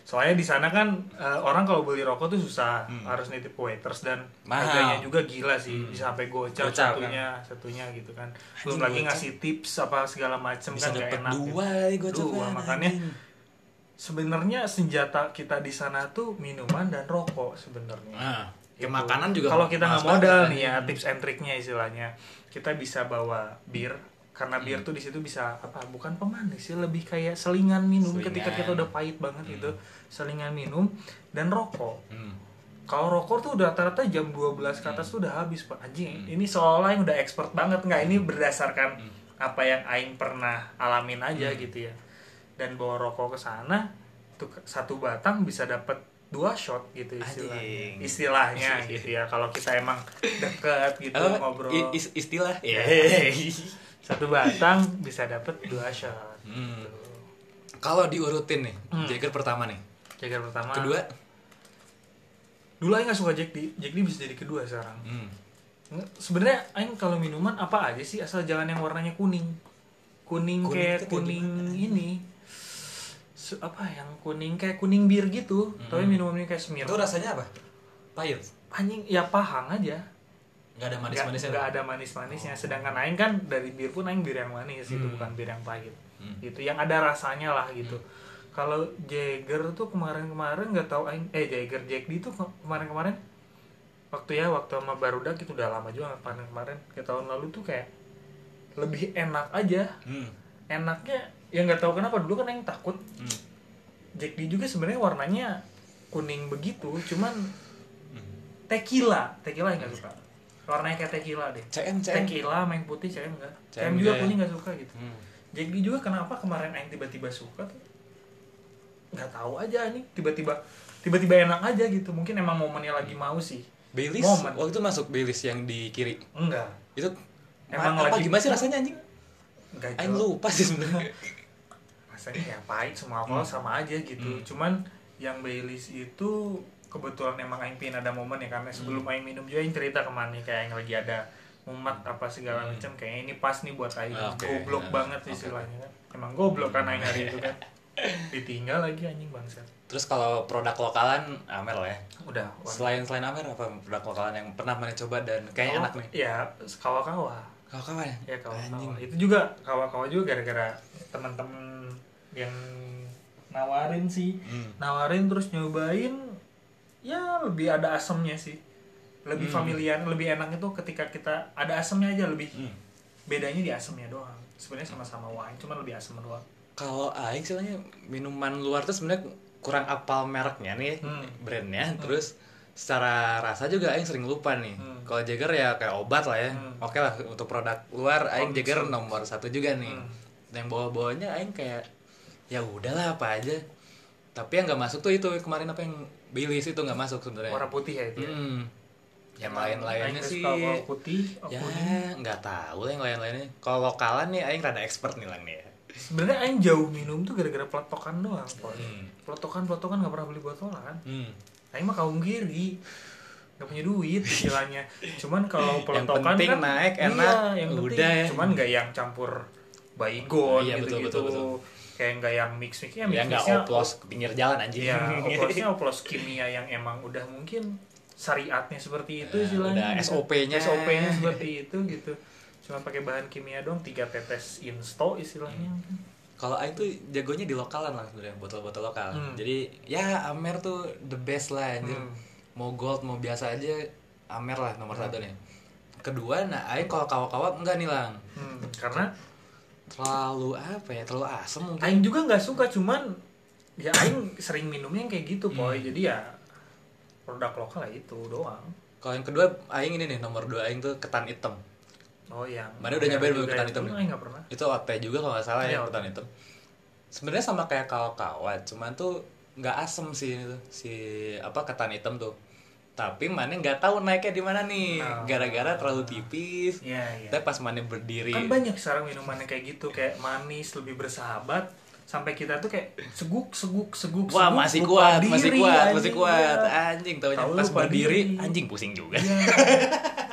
Soalnya di sana kan eh, orang kalau beli rokok tuh susah, harus nitip waiters dan Hmm. Mahal. Hmm. harganya juga gila sih, bisa sampai gocap, Gocap, satunya, satunya gitu kan. Belum lagi gocap. ngasih tips apa segala macem bisa kan gak enak. dua gitu. gocap Dua, makanya sebenarnya senjata kita di sana tuh minuman dan rokok sebenarnya. nah, Gitu. ke makanan juga kalau kita nggak modal banget, nih ya tips and triknya istilahnya kita bisa bawa bir karena bir Hmm. tuh di situ bisa apa bukan pemanis sih lebih kayak selingan minum Selingan. ketika kita udah pahit banget itu selingan minum dan rokok Hmm. kalau rokok tuh udah rata-rata jam 12 ke atas tuh udah habis pak anjing Hmm. ini seolah yang udah expert banget nggak ini berdasarkan apa yang aing pernah alamin aja Hmm. gitu ya dan bawa rokok ke sana tuh satu batang bisa dapat dua shot gitu istilahnya Anjing. istilahnya gitu ya kalau kita emang deket gitu Apa? ngobrol is- istilah Ya. Iya. satu batang bisa dapat dua shot. Hmm. gitu. kalau diurutin nih Hmm. Jagger pertama nih. Jaga pertama. Kedua? Dulu aing nggak suka Jack D. Jack D bisa jadi kedua sekarang. Hmm. Sebenarnya aing kalau minuman apa aja sih asal jangan yang warnanya kuning? Kuning, Kuning kayak kuning ini. Apa yang kuning kayak kuning bir gitu. Hmm. tapi minumannya kayak semir. Itu rasanya apa? Pahit? Anjing ya pahang aja nggak ada manis-manisnya. nggak ada manis-manisnya. Sedangkan aing kan dari bir pun aing bir yang manis itu Hmm. bukan bir yang pahit. Hmm. gitu yang ada rasanya lah gitu. Kalau Jagger tuh kemarin-kemarin nggak tahu aing eh Jagger Jack D tuh ke- kemarin-kemarin waktu ya waktu sama Barudak itu udah lama juga kemarin-kemarin. Ke tahun lalu tuh kayak lebih enak aja. Hmm. enaknya ya nggak tahu kenapa dulu kan aing takut. Hmm. Jack D juga sebenarnya warnanya kuning begitu cuman Hmm. tequila. Tequila yang nggak suka warnanya kayak tequila deh. CM CM tequila main putih CM enggak CM CM juga enggak ya? kuning nggak suka gitu. Hmm. D juga kenapa kemarin Aing tiba-tiba suka tuh? Nggak tahu aja nih tiba-tiba tiba-tiba enak aja gitu. Mungkin emang momennya lagi mau sih. Baileys Momen. waktu itu masuk Baileys yang di kiri. Enggak. Itu Emang apa lagi- gimana sih rasanya anjing? Enggak Aing lupa sih sebenarnya. Rasanya ya pahit semua alkohol sama aja gitu. Hmm. cuman yang Baileys itu kebetulan emang Aing pin ada momen ya karena sebelum Aing minum juga Aing cerita ke mana kayak Aing lagi ada mumat apa segala Hmm. macam kayak ini pas nih buat Aing. Oke, goblok nah, banget oke. istilahnya kan. Emang goblok kan Aing hari itu kan. Ditinggal lagi anjing bangsa terus kalau produk lokalan Amer lah ya. Udah wah. selain selain Amer apa produk lokalan yang pernah mana coba dan kayaknya enak nih? ya kawa-kawa. Kawan-kawan ya? Kawa-kawa. Anjing. Itu juga kawa-kawa juga gara-gara teman-teman yang nawarin sih. Hmm. nawarin terus nyobain ya lebih ada asemnya sih lebih Hmm. familiar lebih enak itu ketika kita ada asemnya aja lebih Hmm. bedanya di asemnya doang sebenarnya sama-sama wine cuman lebih asem doang kalau aing soalnya minuman luar tuh sebenarnya kurang apal mereknya nih Hmm. brandnya terus secara rasa juga aing sering lupa nih Hmm. kalau Jagger ya kayak obat lah ya Hmm. oke lah untuk produk luar aing Konsumsi. Jagger nomor satu juga nih Hmm. yang bawa-bawanya aing kayak ya udahlah apa aja tapi yang nggak masuk tuh itu kemarin apa yang Baileys itu nggak masuk sebenarnya warna putih ya itu ya. Hmm. yang lain-lainnya sih warna putih ya nggak tahu lah yang lain-lainnya kalau lokalan nih aing rada expert nih lang nih ya sebenarnya Aing jauh minum tuh gara-gara peletokan doang. Hmm. peletokan peletokan nggak pernah beli botolan Hmm. Aing mah kaum kiri nggak punya duit istilahnya cuman kalau Yang peletokan penting kan naik, iya, enak, yang penting udah ya. cuman nggak yang campur baygon Iya, gitu betul, gitu betul, betul. Kayak nggak yang mix mix ya mix ya nggak oplos ke pinggir jalan anjing. Ya oplosnya oplos kimia yang emang udah mungkin syariatnya seperti itu Ya, istilahnya. udah SOP-nya. SOP-nya seperti itu gitu. Cuma pakai bahan kimia doang tiga tetes insto istilahnya. Kalau Aing tuh jagonya di lokalan lah sebenarnya botol-botol lokal. Hmm. jadi ya Amer tuh the best lah anjir. Hmm. mau gold mau biasa aja Amer lah nomor Hmm. satu nih kedua nah Aing kalau kawa-kawa enggak nih lang. Hmm, karena terlalu apa ya? Terlalu asem mungkin. Aing juga nggak suka cuman ya Aing sering minumnya yang kayak gitu boy. Hmm. jadi ya produk lokal ya itu doang. Kalau yang kedua Aing ini nih nomor dua Aing tuh ketan hitam. Oh yang Mana udah nyobain belum juga ketan itu hitam? Aing nggak pernah. Itu OT juga kalau nggak salah Iya, ya OT. ketan hitam. Sebenarnya sama kayak kawa-kawa cuman tuh nggak asem sih ini tuh si apa ketan hitam tuh tapi mana nggak tahu naiknya di mana nih Nah. gara-gara terlalu tipis Iya iya tapi pas mana berdiri kan banyak sekarang minuman yang kayak gitu kayak manis lebih bersahabat sampai kita tuh kayak seguk seguk seguk wah seguk, masih kuat masih diri, kuat anjing, masih kuat ya. anjing tahu pas berdiri diri. anjing pusing juga Iya.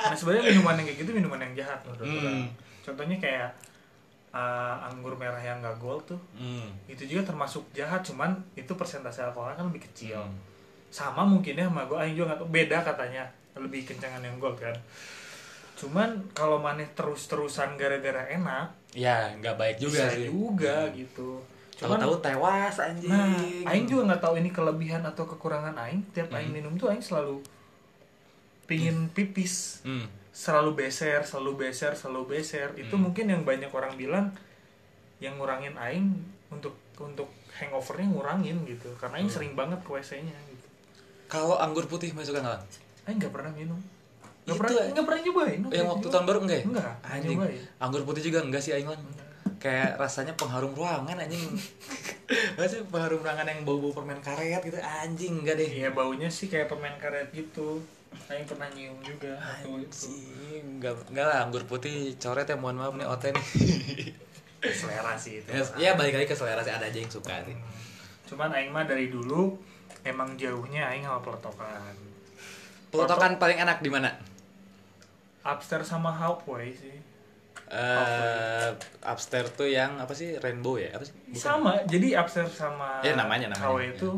nah sebenarnya minuman yang kayak gitu minuman yang jahat menurut Hmm. orang. contohnya kayak uh, anggur merah yang gak gold tuh Hmm. itu juga termasuk jahat cuman itu persentase alkoholnya kan lebih kecil Hmm. Sama mungkin ya sama gue Aing juga nggak tahu. Beda katanya lebih kencangan yang gold kan. Cuman kalau maneh terus-terusan gara-gara enak ya nggak baik juga bisa sih. juga gitu. Cuman tahu-tahu tewas anjing. Nah Aing juga nggak tahu ini kelebihan atau kekurangan Aing. Tiap Aing Hmm. minum tuh Aing selalu pingin pipis. Hmm. selalu beser selalu beser selalu beser. Itu Hmm. mungkin yang banyak orang bilang yang ngurangin Aing untuk untuk hangovernya ngurangin gitu. Karena Aing Hmm. sering banget ke WC-nya kalau anggur putih masuk kan? Aing nggak pernah minum. Nggak Itu pernah ya? nggak pernah nyobain yang waktu tahun baru enggak ya? enggak anjing. nyobain. Anggur putih juga enggak sih aing Lang? kayak rasanya pengharum ruangan anjing. Masih pengharum ruangan yang bau-bau permen karet gitu? Anjing enggak deh. Iya baunya sih kayak permen karet gitu. Aing pernah nyium juga waktu itu. Anjing enggak enggak lah anggur putih coret ya mohon maaf nih oten nih. Selera sih itu. Ya balik lagi ke selera sih ada aja yang suka sih. Cuman Aing mah dari dulu emang jauhnya Aing sama peletokan pelotokan paling enak di mana upstairs sama halfway sih eh upstairs tuh yang apa sih rainbow ya apa sih Bukan. sama jadi upstairs sama Ya, namanya, namanya. HW itu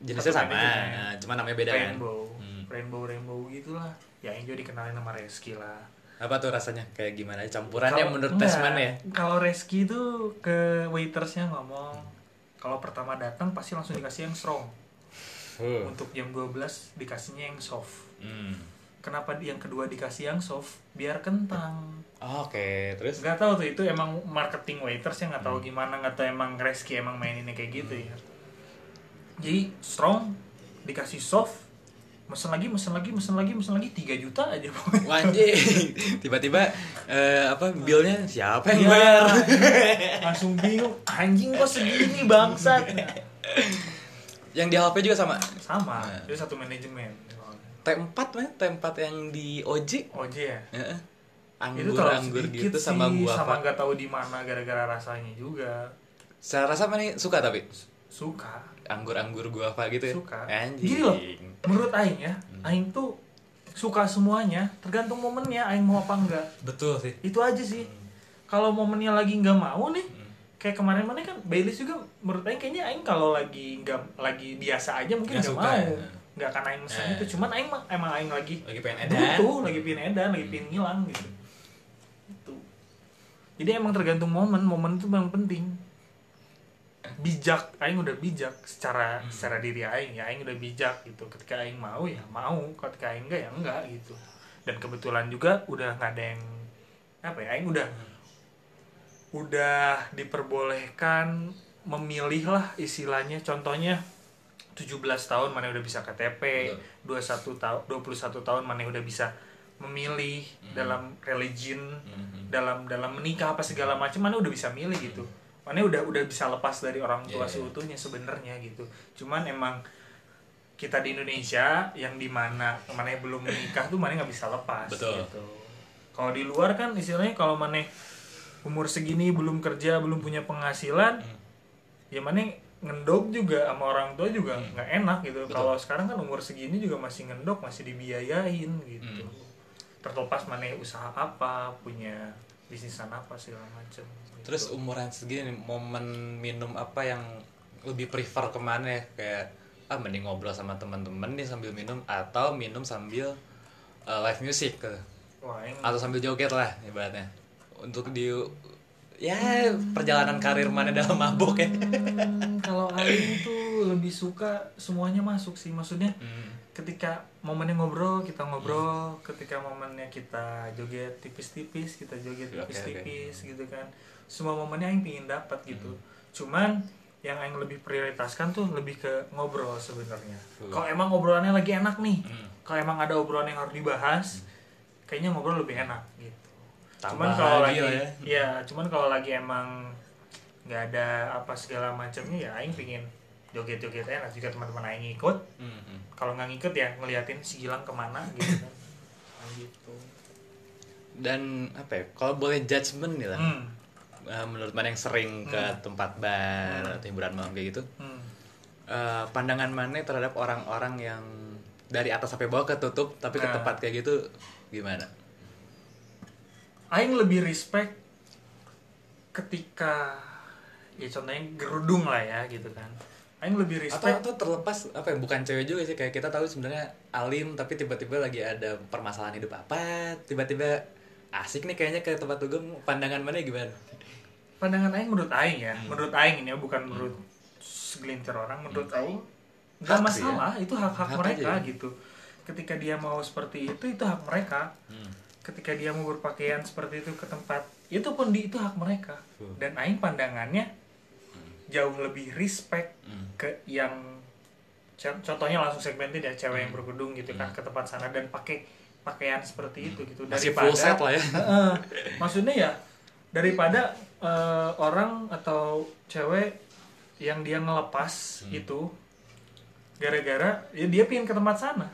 jenisnya satu sama nah, cuma namanya beda kan rainbow Hmm. rainbow rainbow gitulah ya juga dikenalin sama Reski lah Apa tuh rasanya? Kayak gimana? Campurannya Kalau- menurut enggak, Tesman ya? Kalau Reski itu ke waitersnya ngomong kalau pertama datang pasti langsung dikasih yang strong. Uh. Untuk jam 12 dikasihnya yang soft. Hmm. Kenapa yang kedua dikasih yang soft? Biar kentang. Oke, terus? Nggak tahu tuh itu emang marketing waiters yang nggak tahu Hmm. gimana nggak tahu emang Reski emang maininnya kayak gitu ya. Jadi strong dikasih soft mesen lagi, mesen lagi, mesen lagi, mesen lagi 3 juta aja. Wanjing. Tiba-tiba eh, apa billnya siapa yang Iya, bayar? langsung bingung anjing kok segini bangsat yang di HP juga sama. sama Nah. itu satu manajemen T4 mah, T4 yang di OJ. OJ ya Heeh. itu terlalu Anggur-anggur sedikit gitu sih, sama gua sama apa. nggak tahu di mana gara-gara rasanya juga Saya rasa mana nih suka tapi suka anggur-anggur gua apa gitu ya. suka Anjing. gini loh menurut Aing ya Aing tuh suka semuanya tergantung momennya Aing mau apa enggak Betul sih. itu aja sih kalau momennya lagi nggak mau nih kayak kemarin mana kan Baileys juga menurut Aing kayaknya Aing kalau lagi nggak lagi biasa aja mungkin Nggak mau. ya. nggak akan Aing mesen Eh. itu cuman Aing mah- emang Aing lagi Lagi pengen edan. butuh lagi pin edan lagi pin ngilang gitu. Itu jadi emang tergantung momen. Momen itu memang penting. Bijak. Aing udah bijak secara secara diri aing ya. Aing udah bijak gitu. Ketika aing mau ya mau. Ketika aing enggak ya enggak gitu. Dan kebetulan juga udah nggak ada yang apa ya aing udah udah diperbolehkan memilih lah istilahnya contohnya 17 tahun mana udah bisa KTP, 21 tahun 21 tahun mana udah bisa memilih dalam religion, Mhm. dalam dalam menikah apa segala macam mana udah bisa milih gitu. Mana udah udah bisa lepas dari orang tua Yeah. seutuhnya sebenarnya gitu. Cuman emang kita di Indonesia yang di mana mana belum menikah tuh mana nggak bisa lepas Betul. gitu. Kalau di luar kan istilahnya kalau mana umur segini belum kerja belum punya penghasilan ya mana ngendok juga sama orang tua juga nggak enak gitu kalau sekarang kan umur segini juga masih ngendok masih dibiayain gitu Hmm. terlepas mana usaha apa punya bisnisan apa segala macem gitu. Terus umuran segini momen minum apa yang lebih prefer ke mana ya? Kayak ah mending ngobrol sama teman-teman nih sambil minum atau minum sambil uh, live music ke wah yang atau sambil joget lah ibaratnya untuk di ya perjalanan karir mana dalam mabuk ya Hmm, kalau Aing tuh lebih suka semuanya masuk sih maksudnya Hmm. ketika momennya ngobrol kita ngobrol ketika momennya kita joget tipis-tipis kita joget Oke, oke. tipis-tipis gitu kan semua momennya Aing pingin dapat gitu Hmm. cuman yang Aing lebih prioritaskan tuh lebih ke ngobrol sebenarnya Hmm. kalau emang ngobrolannya lagi enak nih Hmm. kalau emang ada obrolan yang harus dibahas kayaknya ngobrol lebih enak gitu Tambah cuman kalau lagi lagi, ya. ya cuman kalau lagi emang nggak ada apa segala macamnya ya Aing pingin joget-joget aja nanti juga teman-teman Aing ikut Hmm, hmm. kalau nggak ngikut ya ngeliatin si Gilang ke mana gitu kan Nah, gitu dan apa ya kalau boleh judgement nih lah hmm. uh, menurut mana yang sering ke tempat bar atau hiburan malam kayak gitu Hmm. uh, pandangan mana terhadap orang-orang yang dari atas sampai bawah ketutup tapi ke Nah. tempat kayak gitu gimana Aing lebih respect ketika ya contohnya gerudung lah ya gitu kan. Aing lebih atau respect atau terlepas apa ya bukan cewek juga sih kayak kita tahu sebenarnya alim tapi tiba-tiba lagi ada permasalahan hidup apa tiba-tiba asik nih kayaknya ke tempat dugem pandangan mana gimana? Pandangan Aing menurut Aing ya menurut Aing ini ya bukan menurut segelintir orang menurut Aing nggak sih ya. masalah itu hak hak Hak mereka aja. gitu. Ketika dia mau seperti itu itu hak mereka. Hmm. Ketika dia mau berpakaian seperti itu ke tempat itu pun di itu hak mereka Hmm. dan Aing pandangannya jauh lebih respect Hmm. ke yang co- contohnya langsung segmented ya cewek yang berkerudung gitu kan ke tempat sana dan pakai pakaian seperti itu gitu Hmm. Masih full set lah ya. Heeh. maksudnya ya daripada eh, orang atau cewek yang dia ngelepas Hmm. itu gara-gara ya dia pingin ke tempat sana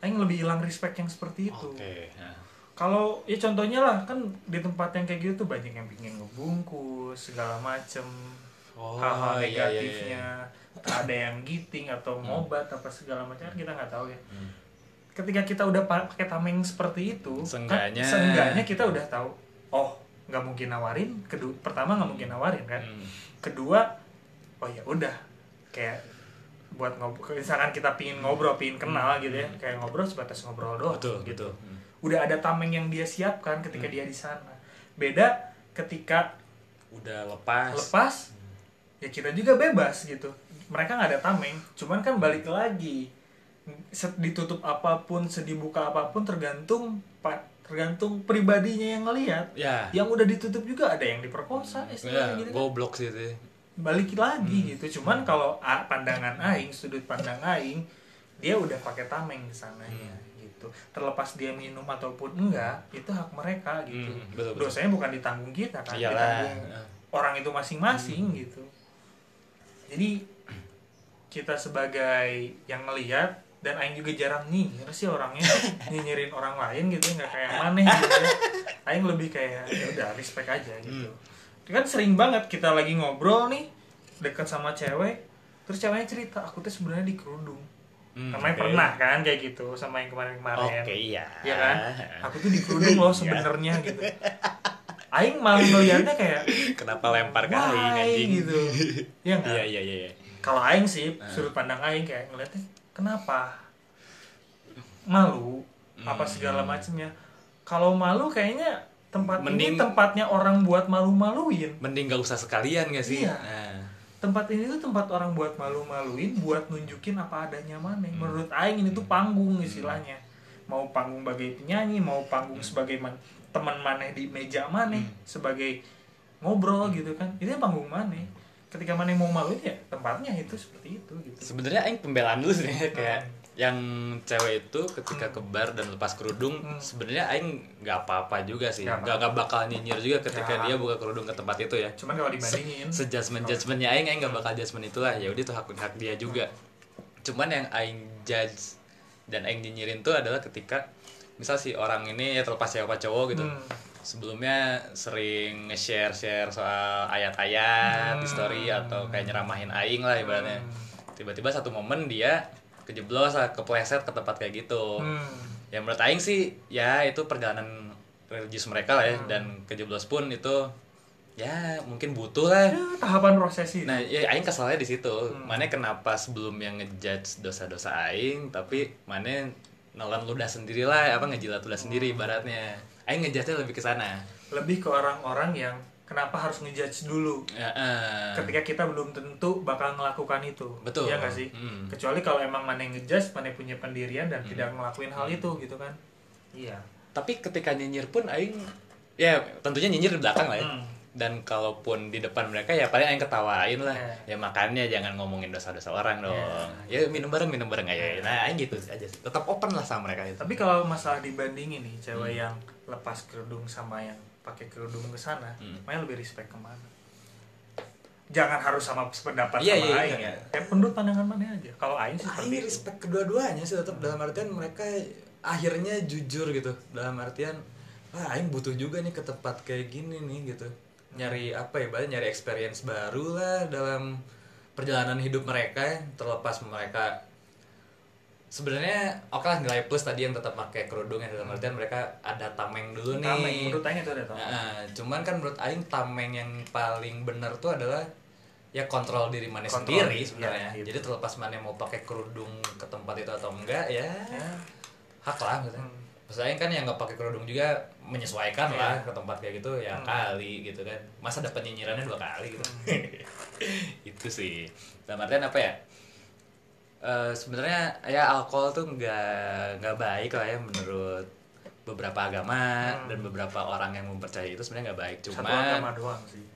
Aing lebih hilang respect yang seperti itu oke nah. Kalau ya contohnya lah kan di tempat yang kayak gitu tuh banyak yang pingin ngebungkus segala macem Oh, hal-hal iya, iya, iya. negatifnya Entah ada yang giting atau ngobat apa segala macam kan kita nggak tahu ya Hmm. ketika kita udah pa- pakai tameng seperti itu Seenggaknya- kan, seenggaknya kita udah tahu oh nggak mungkin nawarin kedua pertama nggak mungkin nawarin kan Hmm. kedua oh ya udah kayak buat ngobrol misalkan kita pingin ngobrol pingin kenal gitu ya kayak ngobrol sebatas ngobrol doang betul gitu betul Hmm. Udah ada tameng yang dia siapkan ketika dia di sana. Beda ketika udah lepas. Lepas ya kita juga bebas gitu. Mereka nggak ada tameng cuman kan balik lagi. Ditutup apa pun sedibuka apa pun tergantung tergantung pribadinya yang ngelihat ya. Yang udah ditutup juga ada yang diperkosa ya istilahnya gitu kan. goblok sih itu. Balik lagi gitu. Cuman kalau a- pandangan aing sudut pandang aing dia udah pakai tameng di sananya gitu. Terlepas dia minum ataupun enggak itu hak mereka gitu. Hmm, betul, betul. dosanya bukan ditanggung kita kan Iyalah. ditanggung orang itu masing-masing gitu. Jadi kita sebagai yang ngelihat dan Aing juga jarang nyinyir sih orangnya. Nyinyirin orang lain gitu nggak kayak maneh gitu ya. Aing lebih kayak ya udah respect aja gitu. Kan sering banget kita lagi ngobrol nih deket sama cewek terus ceweknya cerita aku tuh sebenarnya di kerudung Hmm, namanya oke. pernah kan kayak gitu sama yang kemarin-kemarin. Oke iya. Ya kan? Aku tuh di kerudung loh sebenarnya gitu. Aing malah ngeliatnya kayak kenapa lempar ke aing anjing? gitu. Ya nggak? Iya iya iya iya. kalau Aing sih sudut pandang Aing kayak ngeliatnya kenapa? Malu apa segala macamnya kalau malu kayaknya tempat ini Mending- tempatnya orang buat malu-maluin. Mending gak usah sekalian gak sih? Iya. Nah, tempat ini tuh tempat orang buat malu-maluin buat nunjukin apa adanya mana. Menurut Aing ini tuh panggung istilahnya. Mau panggung sebagai penyanyi mau panggung sebagai man- teman maneh di meja maneh sebagai ngobrol gitu kan. Itu panggung maneh. Ketika maneh mau maluin ya tempatnya itu seperti itu gitu. Sebenarnya aing pembelaan dulu sih kayak yang cewek itu ketika ke bar dan lepas kerudung Hmm. sebenarnya aing nggak apa-apa juga sih. Nggak nggak bakal nyinyir juga ketika Ya. dia buka kerudung ke tempat itu ya. Cuman kalau dibandingin. Sejudgment judgmentnya aing aing nggak bakal judgment itulah ya udah itu hak hak dia juga. Cuman yang aing judge dan aing nyinyirin tuh adalah ketika misal si orang ini ya terlepas siapa cowok gitu. Hmm. sebelumnya sering nge-share share soal ayat-ayat di Hmm. story atau kayak nyeramahin aing lah ibaratnya. Tiba-tiba satu momen dia kejeblos kepleset ke tempat kayak gitu hmm. ya menurut aing sih ya itu perjalanan religius mereka lah ya dan kejeblos pun itu ya mungkin butuh lah Ya, tahapan prosesi Nah, ya aing kesalnya di situ. Mana kenapa sebelum yang ngejudge dosa-dosa aing, tapi mana nelan ludah sendiri lah, apa ngejilat ludah sendiri ibaratnya. Aing ngejudge lebih ke sana. lebih ke orang-orang yang kenapa harus ngejudge dulu Ya, eh. ketika kita belum tentu bakal melakukan itu Betul. ya nggak sih Hmm. kecuali kalau emang mana yang ngejudge mana punya pendirian dan tidak ngelakuin hal itu gitu kan iya Tapi ketika nyinyir pun aing ya tentunya nyinyir di belakang lah ya. Hmm. Dan kalaupun di depan mereka ya paling aing ketawain lah. Ya. Ya makanya jangan ngomongin dosa-dosa orang dong. Ya minum bareng minum bareng aja. Nah, aing gitu aja sih. Tetap open lah sama mereka itu. tapi kalau masalah dibandingin nih Hmm. cewek yang lepas kerudung sama yang pakai kerudung ke sana Hmm. mana lebih respect ke mana jangan harus sama pendapat Iya, sama iya, Aing iya. ya. Kayak penduduk pandangan mana aja? Kalau Aing sih Aing itu. respect kedua-duanya sih tetap dalam artian mereka akhirnya jujur gitu. Dalam artian wah Aing butuh juga nih ke tempat kayak gini nih gitu. Nyari apa ya bahkan nyari experience baru lah dalam perjalanan hidup mereka terlepas mereka sebenarnya oke lah nilai plus tadi yang tetap pakai kerudung ya dalam artian mereka ada tameng dulu nih Tameng, menurut Aing itu ada tameng. Nah, cuman kan menurut Aing tameng yang paling benar tuh adalah ya kontrol diri mana Kontrol, sendiri iya, sebenarnya. gitu. Jadi terlepas mana mau pakai kerudung ke tempat itu atau enggak ya, Ya. hak lah maksudnya. Hmm. Maksudnya kan yang nggak pakai kerudung juga menyesuaikan Iya. lah ke tempat kayak gitu ya Hmm. kali gitu kan. Masa dapat nyinyirannya dua kali gitu. Hmm. itu sih. Dalam artian apa ya? Eh, sebenarnya ya alkohol tuh nggak nggak baik lah ya menurut beberapa agama Hmm. dan beberapa orang yang mempercayai itu sebenarnya nggak baik. Satu cuman agama doang sih.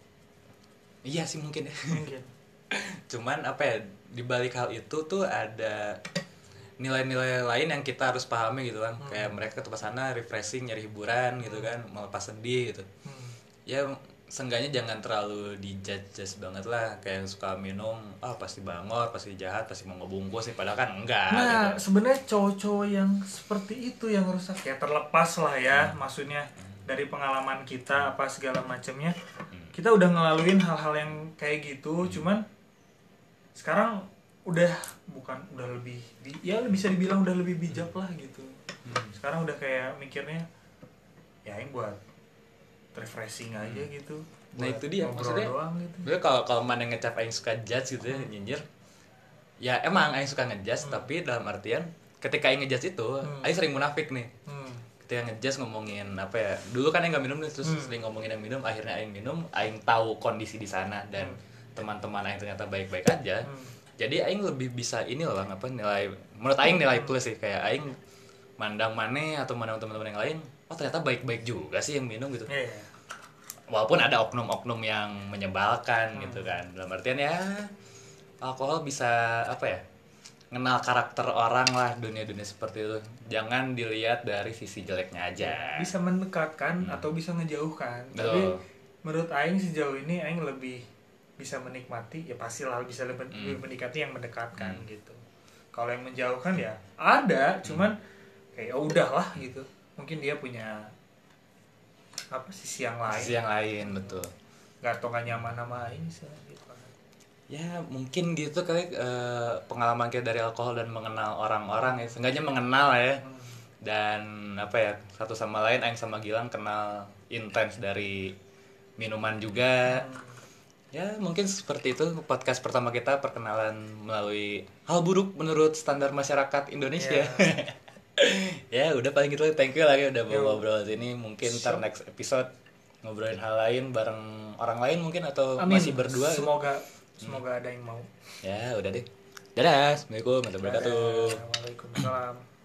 Iya sih mungkin ya. Mungkin. Cuman apa ya di balik hal itu tuh ada nilai-nilai lain yang kita harus pahami gitu kan. Hmm. kayak mereka ke tempat sana refreshing nyari hiburan gitu kan melepas sedih gitu. Hmm. ya seenggaknya jangan terlalu dijudge banget lah kayak yang suka minum ah pasti bangor pasti jahat pasti mau ngebungkus nih padahal kan enggak Nah, gitu. sebenarnya cowok-cowok yang seperti itu yang rusak ya terlepas lah ya, Hmm. maksudnya dari pengalaman kita apa segala macamnya. Kita udah ngelaluin hal-hal yang kayak gitu, Hmm. cuman sekarang udah bukan udah lebih bi- ya bisa dibilang udah lebih bijak lah gitu. Hmm. Sekarang udah kayak mikirnya ya ini buat refreshing aja gitu. Nah, itu dia, maksudnya- doang gitu. Kalau kalau mana ngecap aing suka judge gitu ya nyinyir ya emang aing suka ngejudge tapi dalam artian ketika aing ngejudge itu Hmm. aing sering munafik nih Hmm. ketika ngejudge ngomongin apa ya dulu kan aing nggak minum nih terus Hmm. sering ngomongin yang minum akhirnya aing minum aing tahu kondisi di sana dan teman-teman aing ternyata baik-baik aja Hmm. jadi aing lebih bisa ini loh apa nilai menurut aing nilai plus sih kayak aing mandang mana atau mandang teman-teman yang lain oh ternyata baik-baik juga sih yang minum gitu Iya, iya. walaupun ada oknum-oknum yang menyebalkan Hmm. gitu kan dalam artian ya alkohol bisa apa ya kenal karakter orang lah dunia-dunia seperti itu jangan dilihat dari sisi jeleknya aja bisa mendekatkan atau bisa ngejauhkan Hmm. Betul. tapi menurut Aing sejauh ini Aing lebih bisa menikmati ya pastilah bisa lebih, Hmm. lebih mendekati yang mendekatkan gitu kalau yang menjauhkan ya ada cuman kayak ya udahlah gitu mungkin dia punya apa sisi yang lain. Sisi yang lain betul. Nggak atau nggak nyaman sama ini sih gitu ya mungkin gitu kali eh, pengalaman kita dari alkohol dan mengenal orang-orang ya. Seenggaknya mengenal ya. Hmm. dan apa ya satu sama lain Aing sama Gilang kenal intens dari minuman juga. Ya mungkin seperti itu podcast pertama kita perkenalan melalui hal buruk menurut standar masyarakat Indonesia ya udah paling gitu. Thank you lagi udah Yo. bawa ngobrol sini mungkin ntar next episode ngobrolin hal lain bareng orang lain mungkin atau Amin. masih berdua. Gitu. semoga semoga ada yang mau. Ya udah deh. Dadah. Assalamualaikum warahmatullahi wabarakatuh. Waalaikumsalam